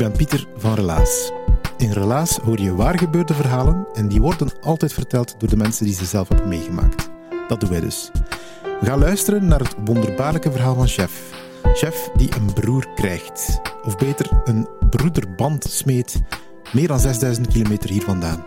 Ben Pieter van Relaas. In Relaas hoor je waar gebeurde verhalen en die worden altijd verteld door de mensen die ze zelf hebben meegemaakt. Dat doen wij dus. We gaan luisteren naar het wonderbaarlijke verhaal van Chef. Chef die een broer krijgt. Of beter, een broederband smeet meer dan 6000 kilometer hier vandaan.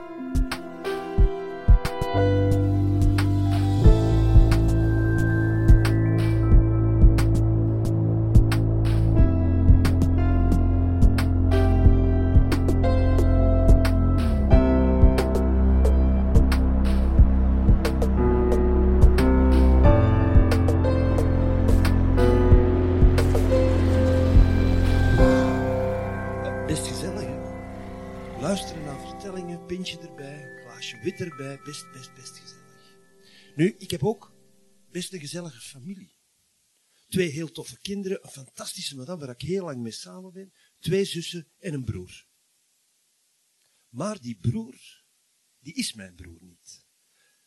Best, best, best gezellig. Nu, ik heb ook best een gezellige familie. Twee heel toffe kinderen, een fantastische madame waar ik heel lang mee samen ben, twee zussen en een broer. Maar die broer, die is mijn broer niet.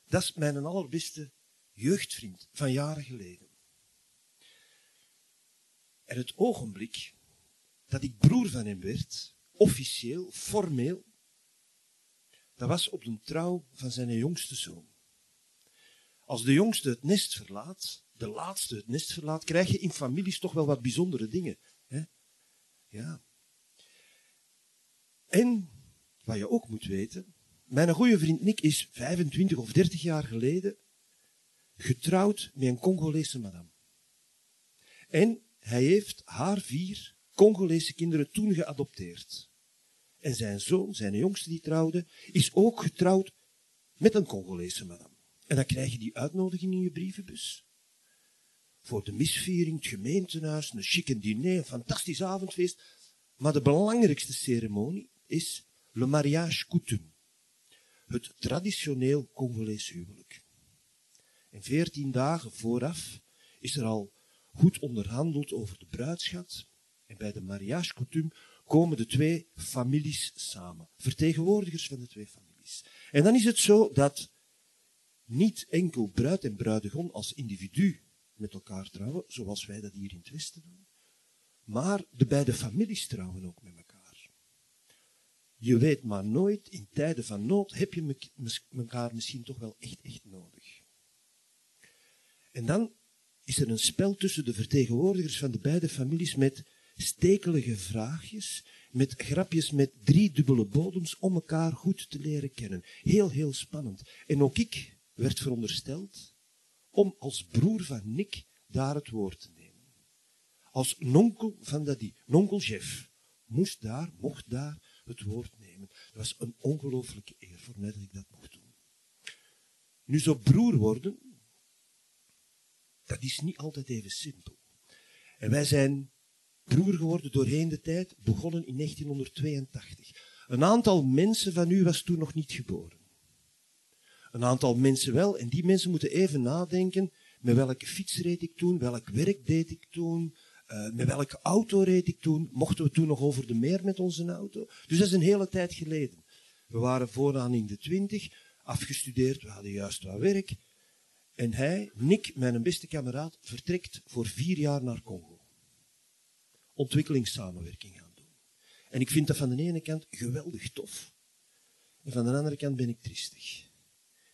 Dat is mijn allerbeste jeugdvriend van jaren geleden. En het ogenblik dat ik broer van hem werd, officieel, formeel, dat was op de trouw van zijn jongste zoon. Als de jongste het nest verlaat, de laatste het nest verlaat, krijg je in families toch wel wat bijzondere dingen. Hè? Ja. En, wat je ook moet weten, mijn goede vriend Nick is 25 of 30 jaar geleden getrouwd met een Congolese madame. En hij heeft haar vier Congolese kinderen toen geadopteerd. En zijn zoon, zijn jongste die trouwde, is ook getrouwd met een Congolese madame. En dan krijg je die uitnodiging in je brievenbus. Voor de misviering, het gemeentehuis, een chique diner, een fantastisch avondfeest. Maar de belangrijkste ceremonie is le mariage coutume. Het traditioneel Congolees huwelijk. En veertien dagen vooraf is er al goed onderhandeld over de bruidschat. En bij de mariage coutume komen de twee families samen. Vertegenwoordigers van de twee families. En dan is het zo dat niet enkel bruid en bruidegom als individu met elkaar trouwen, zoals wij dat hier in het Westen doen, maar de beide families trouwen ook met elkaar. Je weet maar nooit, in tijden van nood heb je elkaar misschien toch wel echt, echt nodig. En dan is er een spel tussen de vertegenwoordigers van de beide families met stekelige vraagjes, met grapjes met drie dubbele bodems om elkaar goed te leren kennen. Heel, heel spannend. En ook ik werd verondersteld om als broer van Nick daar het woord te nemen. Als nonkel van Daddy, nonkel Jeff, moest daar, mocht daar het woord nemen. Dat was een ongelooflijke eer voor mij dat ik dat mocht doen. Nu, zo broer worden, dat is niet altijd even simpel. En wij zijn broer geworden doorheen de tijd, begonnen in 1982. Een aantal mensen van u was toen nog niet geboren. Een aantal mensen wel, en die mensen moeten even nadenken, met welke fiets reed ik toen, welk werk deed ik toen, eh, met welke auto reed ik toen, mochten we toen nog over de meer met onze auto. Dus dat is een hele tijd geleden. We waren vooraan in de twintig, afgestudeerd, we hadden juist wat werk. En hij, Nick, mijn beste kameraad, vertrekt voor vier jaar naar Congo. Ontwikkelingssamenwerking gaan doen. En ik vind dat van de ene kant geweldig tof. En van de andere kant ben ik triestig.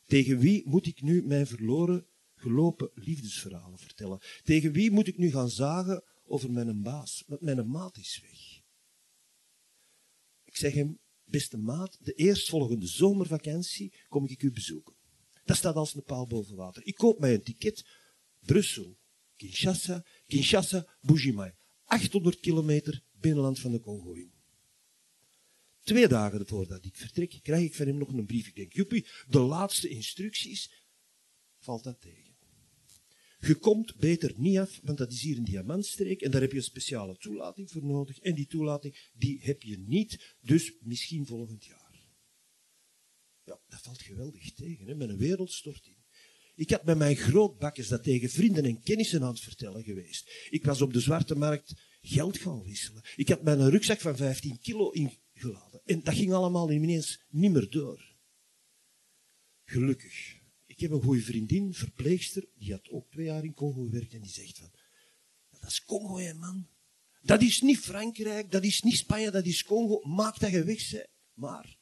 Tegen wie moet ik nu mijn verloren gelopen liefdesverhalen vertellen? Tegen wie moet ik nu gaan zagen over mijn baas, want mijn maat is weg. Ik zeg hem, beste maat, de eerstvolgende zomervakantie kom ik u bezoeken. Dat staat als een paal boven water. Ik koop mij een ticket, Brussel, Kinshasa, Kinshasa, Bujimai. 800 kilometer binnenland van de Congo in. Twee dagen voordat ik vertrek, krijg ik van hem nog een brief. Ik denk, joepie, de laatste instructies, valt dat tegen. Je komt beter niet af, want dat is hier een diamantstreek en daar heb je een speciale toelating voor nodig. En die toelating, die heb je niet, dus misschien volgend jaar. Ja, dat valt geweldig tegen, hè? mijn wereld stort in. Ik had met mijn grootbakkers dat tegen vrienden en kennissen aan het vertellen geweest. Ik was op de zwarte markt geld gaan wisselen. Ik had mijn rugzak van 15 kilo ingeladen. En dat ging allemaal ineens niet meer door. Gelukkig. Ik heb een goede vriendin, verpleegster, die had ook twee jaar in Congo gewerkt en die zegt van, dat is Congo, hè, man. Dat is niet Frankrijk, dat is niet Spanje, dat is Congo. Maak dat je weg. Maar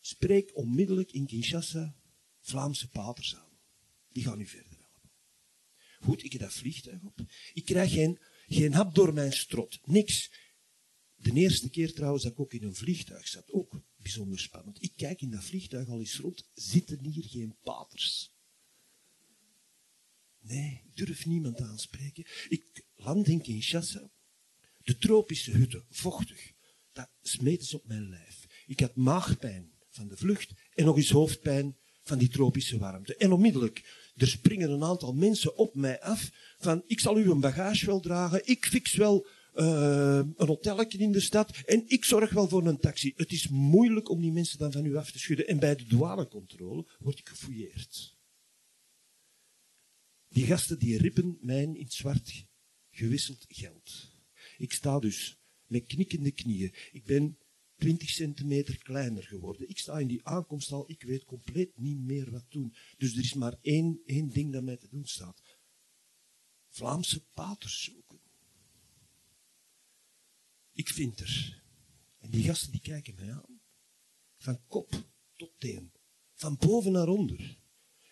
spreek onmiddellijk in Kinshasa Vlaamse paters aan. Die gaan u verder helpen. Goed, ik heb dat vliegtuig op. Ik krijg geen, geen hap door mijn strot. Niks. De eerste keer trouwens dat ik ook in een vliegtuig zat, ook bijzonder spannend. Ik kijk in dat vliegtuig al eens rond, zitten hier geen paters? Nee, ik durf niemand aanspreken. Ik land in Kinshasa. De tropische hutten, vochtig, dat smeten ze op mijn lijf. Ik had maagpijn van de vlucht en nog eens hoofdpijn van die tropische warmte. En onmiddellijk, er springen een aantal mensen op mij af van ik zal u een bagage wel dragen, ik fix wel uh, een hotelletje in de stad en ik zorg wel voor een taxi. Het is moeilijk om die mensen dan van u af te schudden. En bij de douanecontrole word ik gefouilleerd. Die gasten die rippen mij in zwart gewisseld geld. Ik sta dus met knikkende knieën. Ik ben 20 centimeter kleiner geworden. Ik sta in die aankomsthal, ik weet compleet niet meer wat doen. Dus er is maar één, één ding dat mij te doen staat. Vlaamse paters zoeken. Ik vind er. En die gasten die kijken mij aan. Van kop tot teen. Van boven naar onder.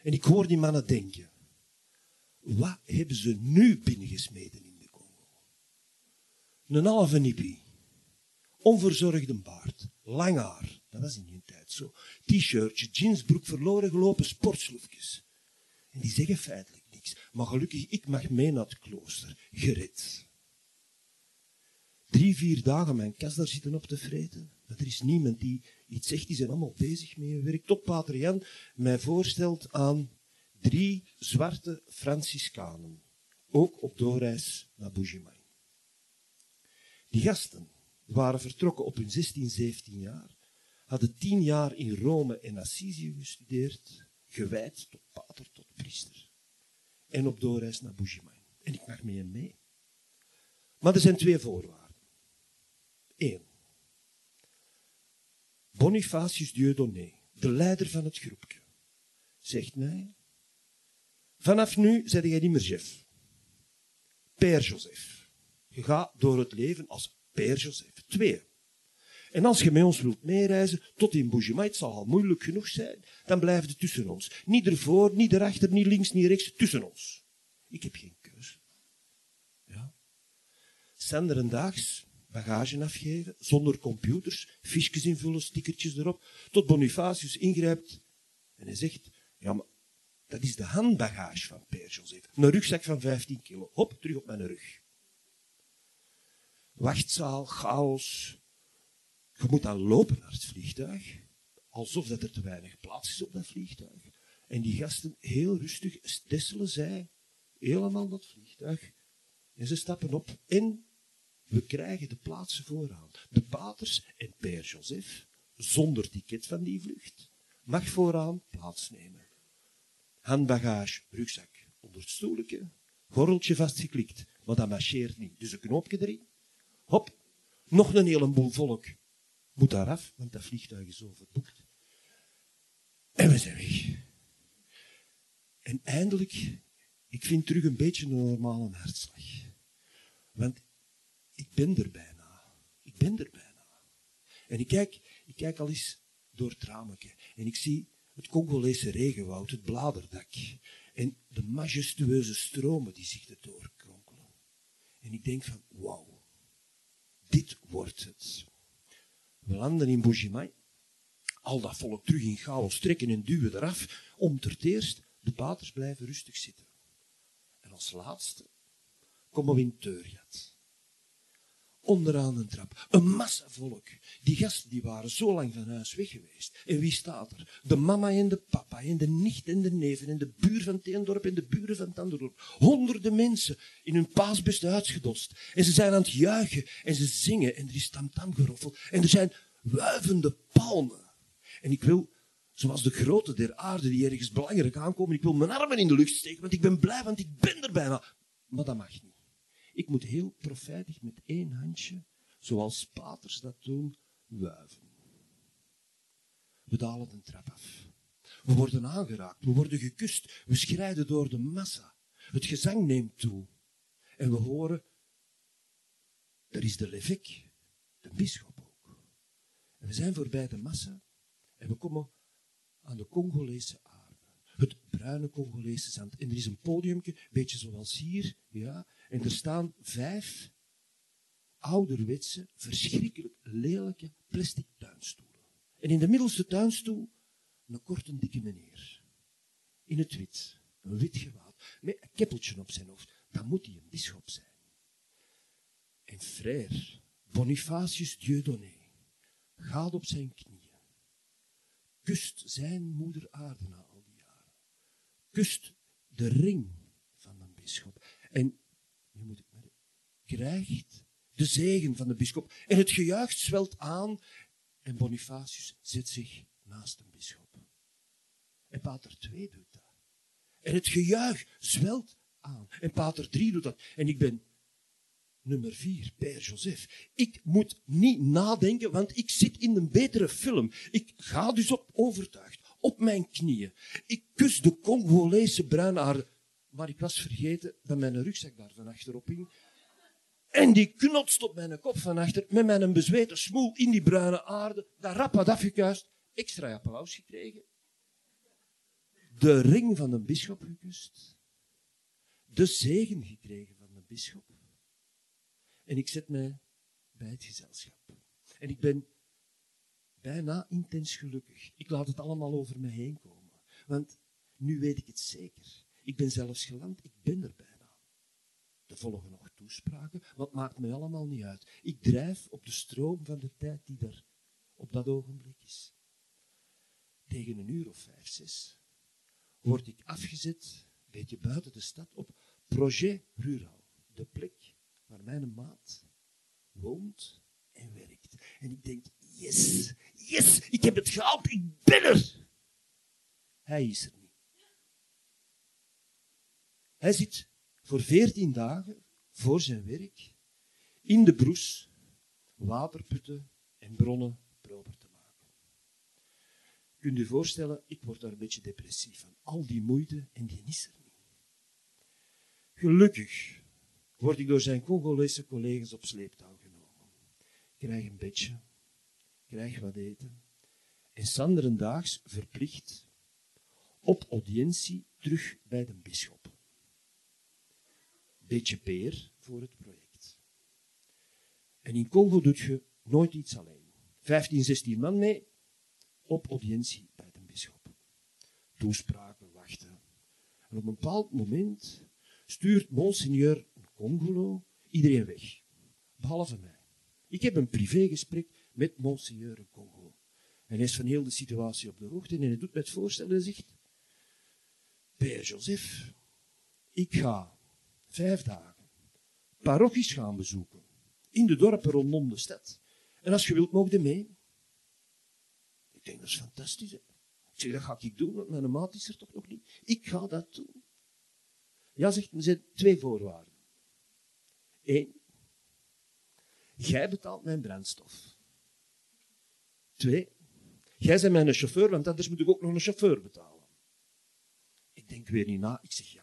En ik hoor die mannen denken. Wat hebben ze nu binnengesmeden in de Congo? Een halve nippie. Onverzorgde baard. Lang haar. Dat was in die tijd zo. T-shirtje, jeansbroek, verloren gelopen sportsloefjes. En die zeggen feitelijk niks. Maar gelukkig, ik mag mee naar het klooster. Gered drie, vier dagen mijn kast daar zitten op te vreten. Dat er is niemand die iets zegt, die zijn allemaal bezig met hun werk. Tot Pater Jan mij voorstelt aan drie zwarte Franciscanen. Ook op doorreis naar Bujimai. Die gasten waren vertrokken op hun 16, 17 jaar, hadden tien jaar in Rome en Assisi gestudeerd, gewijd tot pater, tot priester. En op doorreis naar Bujimai. En ik mag mee en mee. Maar er zijn twee voorwaarden. 1. Bonifacius Dieudonné, de leider van het groepje, zegt mij, vanaf nu zeg jij niet meer chef. Père Joseph. Je gaat door het leven als Père Joseph. 2. En als je met ons wilt meereizen tot in Boujima, het zal al moeilijk genoeg zijn, dan blijf je tussen ons. Niet ervoor, niet erachter, niet links, niet rechts, tussen ons. Ik heb geen keuze. Ja. Sander en Daags bagage afgeven, zonder computers, fiches invullen, stickertjes erop, tot Bonifacius ingrijpt en hij zegt, ja, maar dat is de handbagage van Père Joseph. Een rugzak van 15 kilo. Hop, terug op mijn rug. Wachtzaal, chaos. Je moet dan lopen naar het vliegtuig, alsof dat er te weinig plaats is op dat vliegtuig. En die gasten, heel rustig, stesselen zij helemaal dat vliegtuig. En ze stappen op en we krijgen de plaatsen vooraan. De paters en Père Joseph, zonder ticket van die vlucht, mag vooraan plaatsnemen. Handbagage, rugzak onder het stoeltje, gordeltje vastgeklikt, maar dat marcheert niet. Dus een knoopje erin. Hop, nog een heleboel volk moet daar af, want dat vliegtuig is overboekt. En we zijn weg. En eindelijk, ik vind terug een beetje een normale hartslag. Want ik ben er bijna. Ik ben er bijna. En ik kijk, ik kijk al eens door het en ik zie het Congolese regenwoud, het bladerdak en de majestueuze stromen die zich erdoor kronkelen. En ik denk van, dit wordt het. We landen in Bujimai. Al dat volk terug in chaos trekken en duwen eraf. Om ter eerst, de paters blijven rustig zitten. En als laatste komen we in Teurjat onderaan een trap. Een massa volk. Die gasten die waren zo lang van huis weg geweest. En wie staat er? De mama en de papa en de nicht en de neven en de buur van Teendorp en de buren van Tanderdorp. Honderden mensen in hun paasbest uitgedost. En ze zijn aan het juichen en ze zingen en er is tamtam geroffeld. En er zijn wuivende palmen. En ik wil, zoals de grote der aarde die ergens belangrijk aankomen, ik wil mijn armen in de lucht steken, want ik ben blij, want ik ben er bijna. Maar dat mag niet. Ik moet heel profijtig met één handje, zoals paters dat doen, wuiven. We dalen de trap af. We worden aangeraakt, we worden gekust, we schrijden door de massa. Het gezang neemt toe. En we horen, er is de levik, de bisschop ook. En we zijn voorbij de massa en we komen aan de Congolese aarde. Het bruine Congolese zand. En er is een podiumje, beetje zoals hier, ja, en er staan vijf ouderwetse, verschrikkelijk lelijke plastic tuinstoelen. En in de middelste tuinstoel een korte, dikke meneer. In het wit. Een wit gewaad. Met een keppeltje op zijn hoofd. Dan moet hij een bischop zijn. En frère Bonifacius Dieudonné gaat op zijn knieën. Kust zijn moeder aarde na al die jaren. Kust de ring van een bischop. En moet ik krijgt de zegen van de bischop. En het gejuich zwelt aan en Bonifacius zet zich naast een bischop. En pater 2 doet dat. En het gejuich zwelt aan. En pater 3 doet dat. En ik ben nummer 4, Père Joseph. Ik moet niet nadenken, want ik zit in een betere film. Ik ga dus op overtuigd, op mijn knieën. Ik kus de Congolese bruinaarde maar ik was vergeten dat mijn rugzak daar van achterop hing. En die knotst op mijn kop van achter, met mijn bezweten smoel in die bruine aarde. Dat rap had afgekuist. Extra applaus gekregen. De ring van een bisschop gekust. De zegen gekregen van een bisschop. En ik zet mij bij het gezelschap. En ik ben bijna intens gelukkig. Ik laat het allemaal over me heen komen. Want nu weet ik het zeker. Ik ben zelfs geland, ik ben er bijna. Er volgen nog toespraken, wat maakt mij allemaal niet uit. Ik drijf op de stroom van de tijd die er op dat ogenblik is. Tegen een uur of vijf, zes word ik afgezet, een beetje buiten de stad, op Projet Rural. De plek waar mijn maat woont en werkt. En ik denk, yes, yes, ik heb het gehaald, ik ben er. Hij is er. Hij zit voor veertien dagen voor zijn werk in de broes waterputten en bronnen proper te maken. Kunt u voorstellen, ik word daar een beetje depressief van. Al die moeite en die is er niet. Gelukkig word ik door zijn Congolese collega's op sleeptouw genomen. Krijg een bedje, krijg wat eten en sanderendaags verplicht op audiëntie terug bij de bisschop beetje peer voor het project. En in Congo doet je nooit iets alleen. 15, 16 man mee op audiëntie bij de bisschop. Toespraken, wachten. En op een bepaald moment stuurt monseigneur Congolo iedereen weg. Behalve mij. Ik heb een privégesprek met monseigneur Congo. En hij is van heel de situatie op de hoogte en hij doet mij het voorstellen en zegt, Père Joseph, ik ga vijf dagen parochies gaan bezoeken. In de dorpen rondom de stad. En als je wilt, mogen je mee. Ik denk, dat is fantastisch. Ik zeg, dat ga ik doen, want mijn maat is er toch nog niet. Ik ga dat doen. Ja, zegt, er zijn twee voorwaarden. Eén, jij betaalt mijn brandstof. Twee, jij bent mijn chauffeur, want anders moet ik ook nog een chauffeur betalen. Ik denk weer niet na, ik zeg ja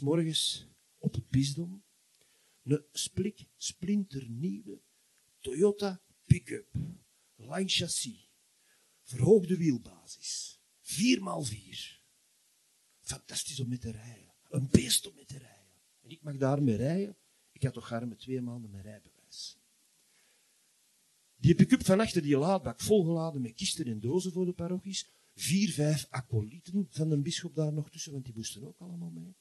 morgens op het bisdom een splik, splinternieuwe Toyota pick-up, line chassis, verhoogde wielbasis, 4x4. Fantastisch om met te rijden. Een beest om met te rijden. En ik mag daarmee rijden. Ik had toch garme twee maanden mijn rijbewijs. Die pick-up van achter die laadbak volgeladen met kisten en dozen voor de parochies. Vier, vijf acolyten van een bisschop daar nog tussen, want die moesten ook allemaal mee.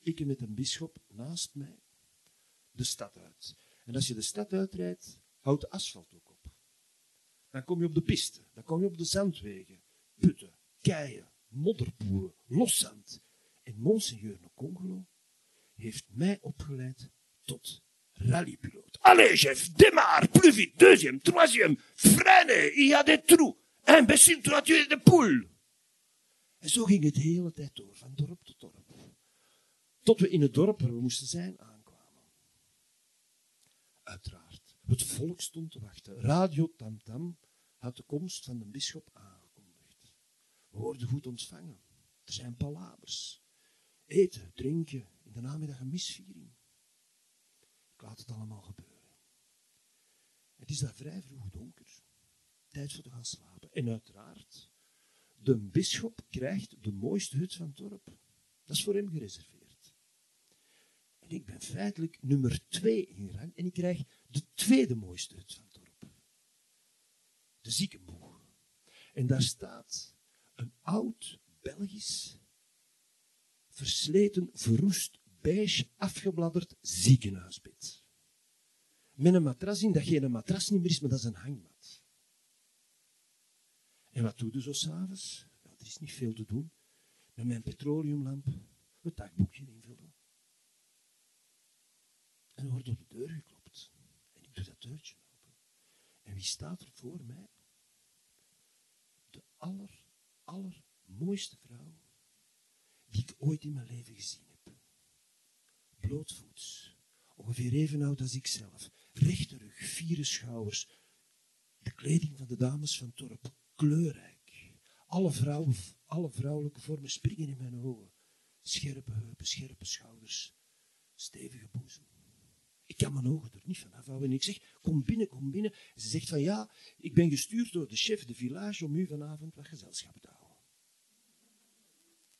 Ik met een bisschop naast mij de stad uit. En als je de stad uitrijdt, houdt de asfalt ook op. Dan kom je op de piste, dan kom je op de zandwegen, putten, keien, modderpoelen, loszand. En Monseigneur Congolo heeft mij opgeleid tot rallypiloot. Allez, chef, démarre, plus vite, deuxième, troisième, freine, il y a des trous. Tu as tué de poule. En zo ging het hele tijd door, van dorp tot dorp. Tot we in het dorp waar we moesten zijn aankwamen. Uiteraard, het volk stond te wachten. Radio Tam had de komst van de bisschop aangekondigd. We worden goed ontvangen. Er zijn palabers. Eten, drinken, in de namiddag een misviering. Ik laat het allemaal gebeuren. Het is daar vrij vroeg donker. Tijd voor te gaan slapen. En uiteraard, de bisschop krijgt de mooiste hut van dorp. Dat is voor hem gereserveerd. En ik ben feitelijk nummer twee in rang en ik krijg de tweede mooiste hut van dorp. De ziekenboeg. En daar staat een oud Belgisch, versleten, verroest, beige, afgebladderd ziekenhuisbed. Met een matras in dat geen matras niet meer is, maar dat is een hangmat. En wat doe je zo s'avonds? Er is niet veel te doen. Met mijn petroleumlamp het dagboekje invullen. En er wordt op de deur geklopt. En ik doe dat deurtje open. En wie staat er voor mij? De aller, allermooiste vrouw die ik ooit in mijn leven gezien heb. Blootvoets, ongeveer even oud als ik zelf. Rechte rug, vieren schouders. De kleding van de dames van Torp, kleurrijk. Alle, alle vrouwelijke vormen springen in mijn ogen. Scherpe heupen, scherpe schouders, stevige boezem. Ik kan mijn ogen er niet van afhouden. En ik zeg, kom binnen, kom binnen. En ze zegt van, ja, ik ben gestuurd door de chef de village om u vanavond wat gezelschap te houden.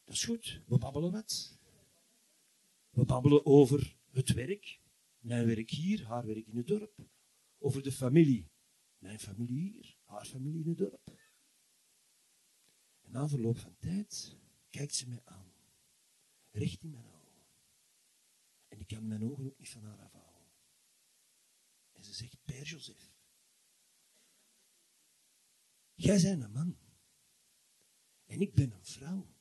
Dat is goed, we babbelen wat. We babbelen over het werk. Mijn werk hier, haar werk in het dorp. Over de familie. Mijn familie hier, haar familie in het dorp. Na verloop van tijd kijkt ze mij aan. Recht in mijn ogen. En ik kan mijn ogen ook niet van haar afhouden. En ze zegt, Père Joseph. Jij bent een man. En ik ben een vrouw.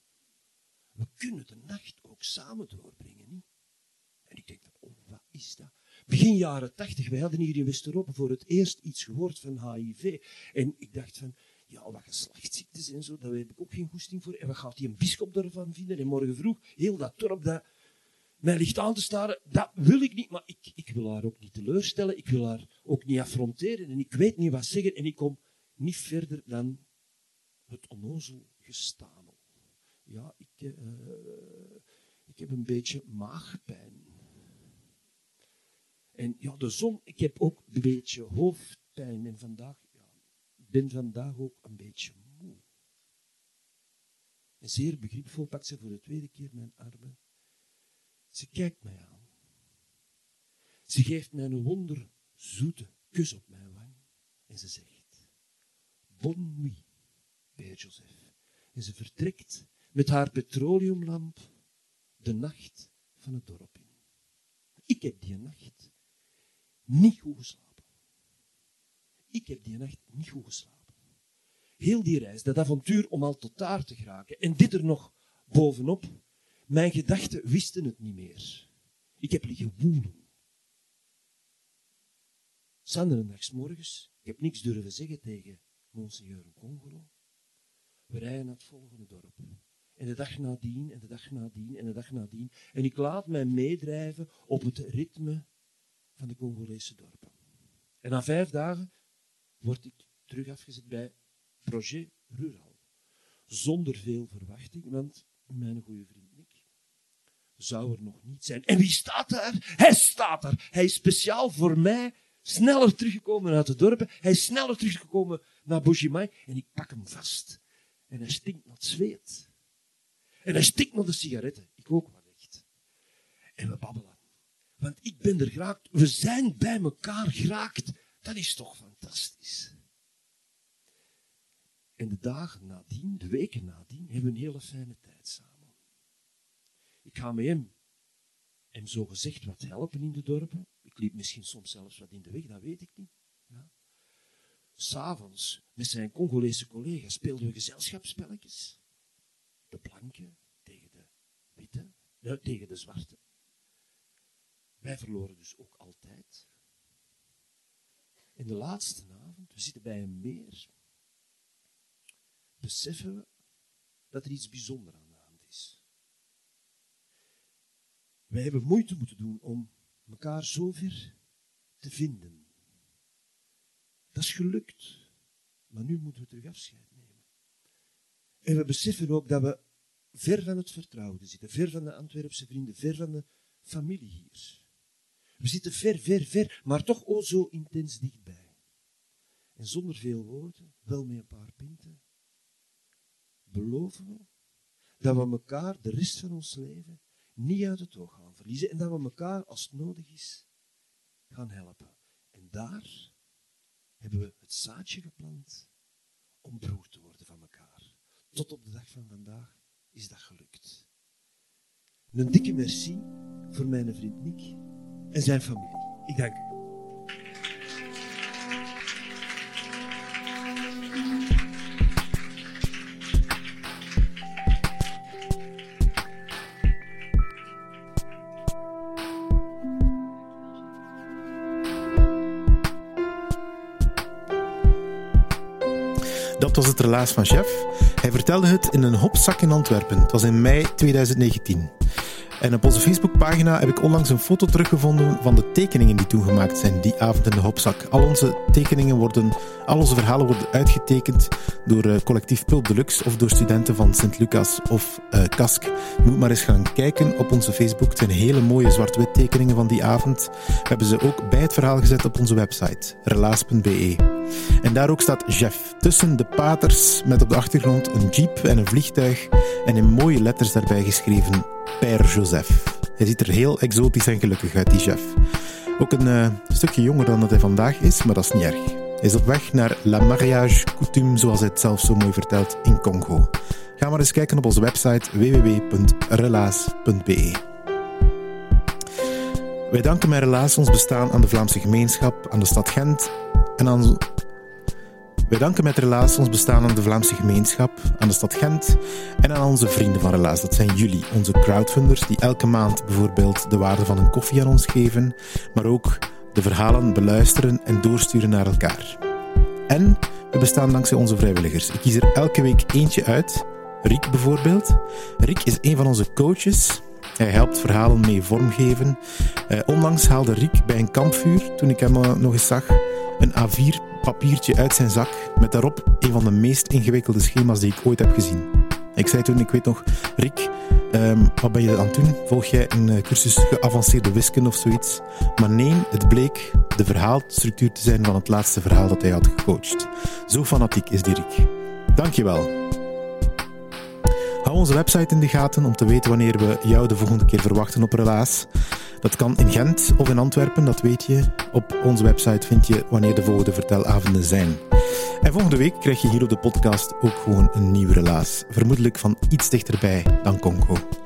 We kunnen de nacht ook samen doorbrengen, niet? En ik denk oh, wat is dat? Begin jaren tachtig, wij hadden hier in West-Europa voor het eerst iets gehoord van HIV. En ik dacht van, ja, wat geslachtsziektes en zo, daar heb ik ook geen goesting voor. En wat gaat die een bischop ervan vinden? En morgen vroeg, heel dat dorp dat mij ligt aan te staren, dat wil ik niet, maar ik, ik wil haar ook niet teleurstellen, ik wil haar ook niet affronteren en ik weet niet wat zeggen en ik kom niet verder dan het onnozel gestamel. Ja, ik, uh, ik heb een beetje maagpijn. En ja, de zon, ik heb ook een beetje hoofdpijn en vandaag, ben vandaag ook een beetje moe. En zeer begripvol pakt ze voor de tweede keer mijn armen. Ze kijkt mij aan. Ze geeft mij een wonderzoete kus op mijn wang. En ze zegt, Bon nuit, Père Joseph. En ze vertrekt met haar petroleumlamp de nacht van het dorp in. Ik heb die nacht niet goed geslapen. Ik heb die nacht niet goed geslapen. Heel die reis, dat avontuur om al tot daar te geraken. En dit er nog bovenop. Mijn gedachten wisten het niet meer. Ik heb liggen woelen. Zanderendags morgens, ik heb niks durven zeggen tegen Monseigneur Congolo. We rijden naar het volgende dorp. En de dag nadien, en de dag nadien, en de dag nadien. En ik laat mij meedrijven op het ritme van de Congolese dorpen. En na vijf dagen word ik terug afgezet bij Projet Rural. Zonder veel verwachting, want mijn goede vriend Nick zou er nog niet zijn. En wie staat daar? Hij staat daar. Hij is speciaal voor mij sneller teruggekomen uit de dorpen. Hij is sneller teruggekomen naar Bujimai. En ik pak hem vast. En hij stinkt naar het zweet. En hij stikt naar de sigaretten. Ik ook wat echt. En we babbelen. Want ik ben er geraakt. We zijn bij elkaar geraakt. Dat is toch fantastisch. En de dagen nadien, de weken nadien, hebben we een hele fijne tijd samen. Ik ga met hem, hem zo gezegd wat helpen in de dorpen. Ik liep misschien soms zelfs wat in de weg, dat weet ik niet. Ja. S'avonds, met zijn Congolese collega's, speelden we gezelschapsspelletjes. De blanke tegen de witte, nee, tegen de zwarte. Wij verloren dus ook altijd. In de laatste avond, we zitten bij een meer, beseffen we dat er iets bijzonders aan de hand is. Wij hebben moeite moeten doen om elkaar zover te vinden. Dat is gelukt. Maar nu moeten we terug afscheid nemen. En we beseffen ook dat we ver van het vertrouwde zitten, ver van de Antwerpse vrienden, ver van de familie hier. We zitten ver, ver, ver, maar toch o zo intens dichtbij. En zonder veel woorden, wel met een paar pinten, beloven we dat we elkaar de rest van ons leven niet uit het oog gaan verliezen en dat we elkaar, als het nodig is, gaan helpen. En daar hebben we het zaadje geplant om broer te worden van elkaar. Tot op de dag van vandaag is dat gelukt. Een dikke merci voor mijn vriend Nick en zijn familie. Ik dank. Dat was het relaas van chef. Hij vertelde het in een hopzak in Antwerpen. Het was in mei 2019. En op onze Facebookpagina heb ik onlangs een foto teruggevonden van de tekeningen die toen gemaakt zijn, die avond in de hopzak. Al onze tekeningen worden, al onze verhalen worden uitgetekend door uh, collectief Pulp Deluxe of door studenten van Sint-Lucas of uh, Kask. Moet maar eens gaan kijken op onze Facebook. Het zijn hele mooie zwart-wit tekeningen van die avond. Hebben ze ook bij het verhaal gezet op onze website, relaas.be. En daar ook staat Jeff, tussen de paters met op de achtergrond een jeep en een vliegtuig en in mooie letters daarbij geschreven Père Joseph. Hij ziet er heel exotisch en gelukkig uit, die chef. Ook een uh, stukje jonger dan dat hij vandaag is, maar dat is niet erg. Hij is op weg naar La Mariage Coutume, zoals hij het zelf zo mooi vertelt, in Congo. Ga maar eens kijken op onze website www.relaas.be. Wij danken met Relaas ons bestaan aan de Vlaamse gemeenschap, aan de stad Gent en aan wij danken met Relaas ons bestaan aan de Vlaamse gemeenschap, aan de stad Gent en aan onze vrienden van Relaas. Dat zijn jullie, onze crowdfunders, die elke maand bijvoorbeeld de waarde van een koffie aan ons geven, maar ook de verhalen beluisteren en doorsturen naar elkaar. En we bestaan dankzij onze vrijwilligers. Ik kies er elke week eentje uit. Rick bijvoorbeeld. Rick is een van onze coaches. Hij helpt verhalen mee vormgeven. Uh, onlangs haalde Rick bij een kampvuur, toen ik hem uh, nog eens zag, een A4 papiertje uit zijn zak met daarop een van de meest ingewikkelde schema's die ik ooit heb gezien. Ik zei toen, ik weet nog, Rick, um, wat ben je aan het doen? Volg jij een uh, cursus geavanceerde wiskunde of zoiets? Maar nee, het bleek de verhaalstructuur te zijn van het laatste verhaal dat hij had gecoacht. Zo fanatiek is die Rick. Dankjewel. Hou onze website in de gaten om te weten wanneer we jou de volgende keer verwachten op Relaas. Dat kan in Gent of in Antwerpen, dat weet je. Op onze website vind je wanneer de volgende vertelavonden zijn. En volgende week krijg je hier op de podcast ook gewoon een nieuw relaas. Vermoedelijk van iets dichterbij dan Congo.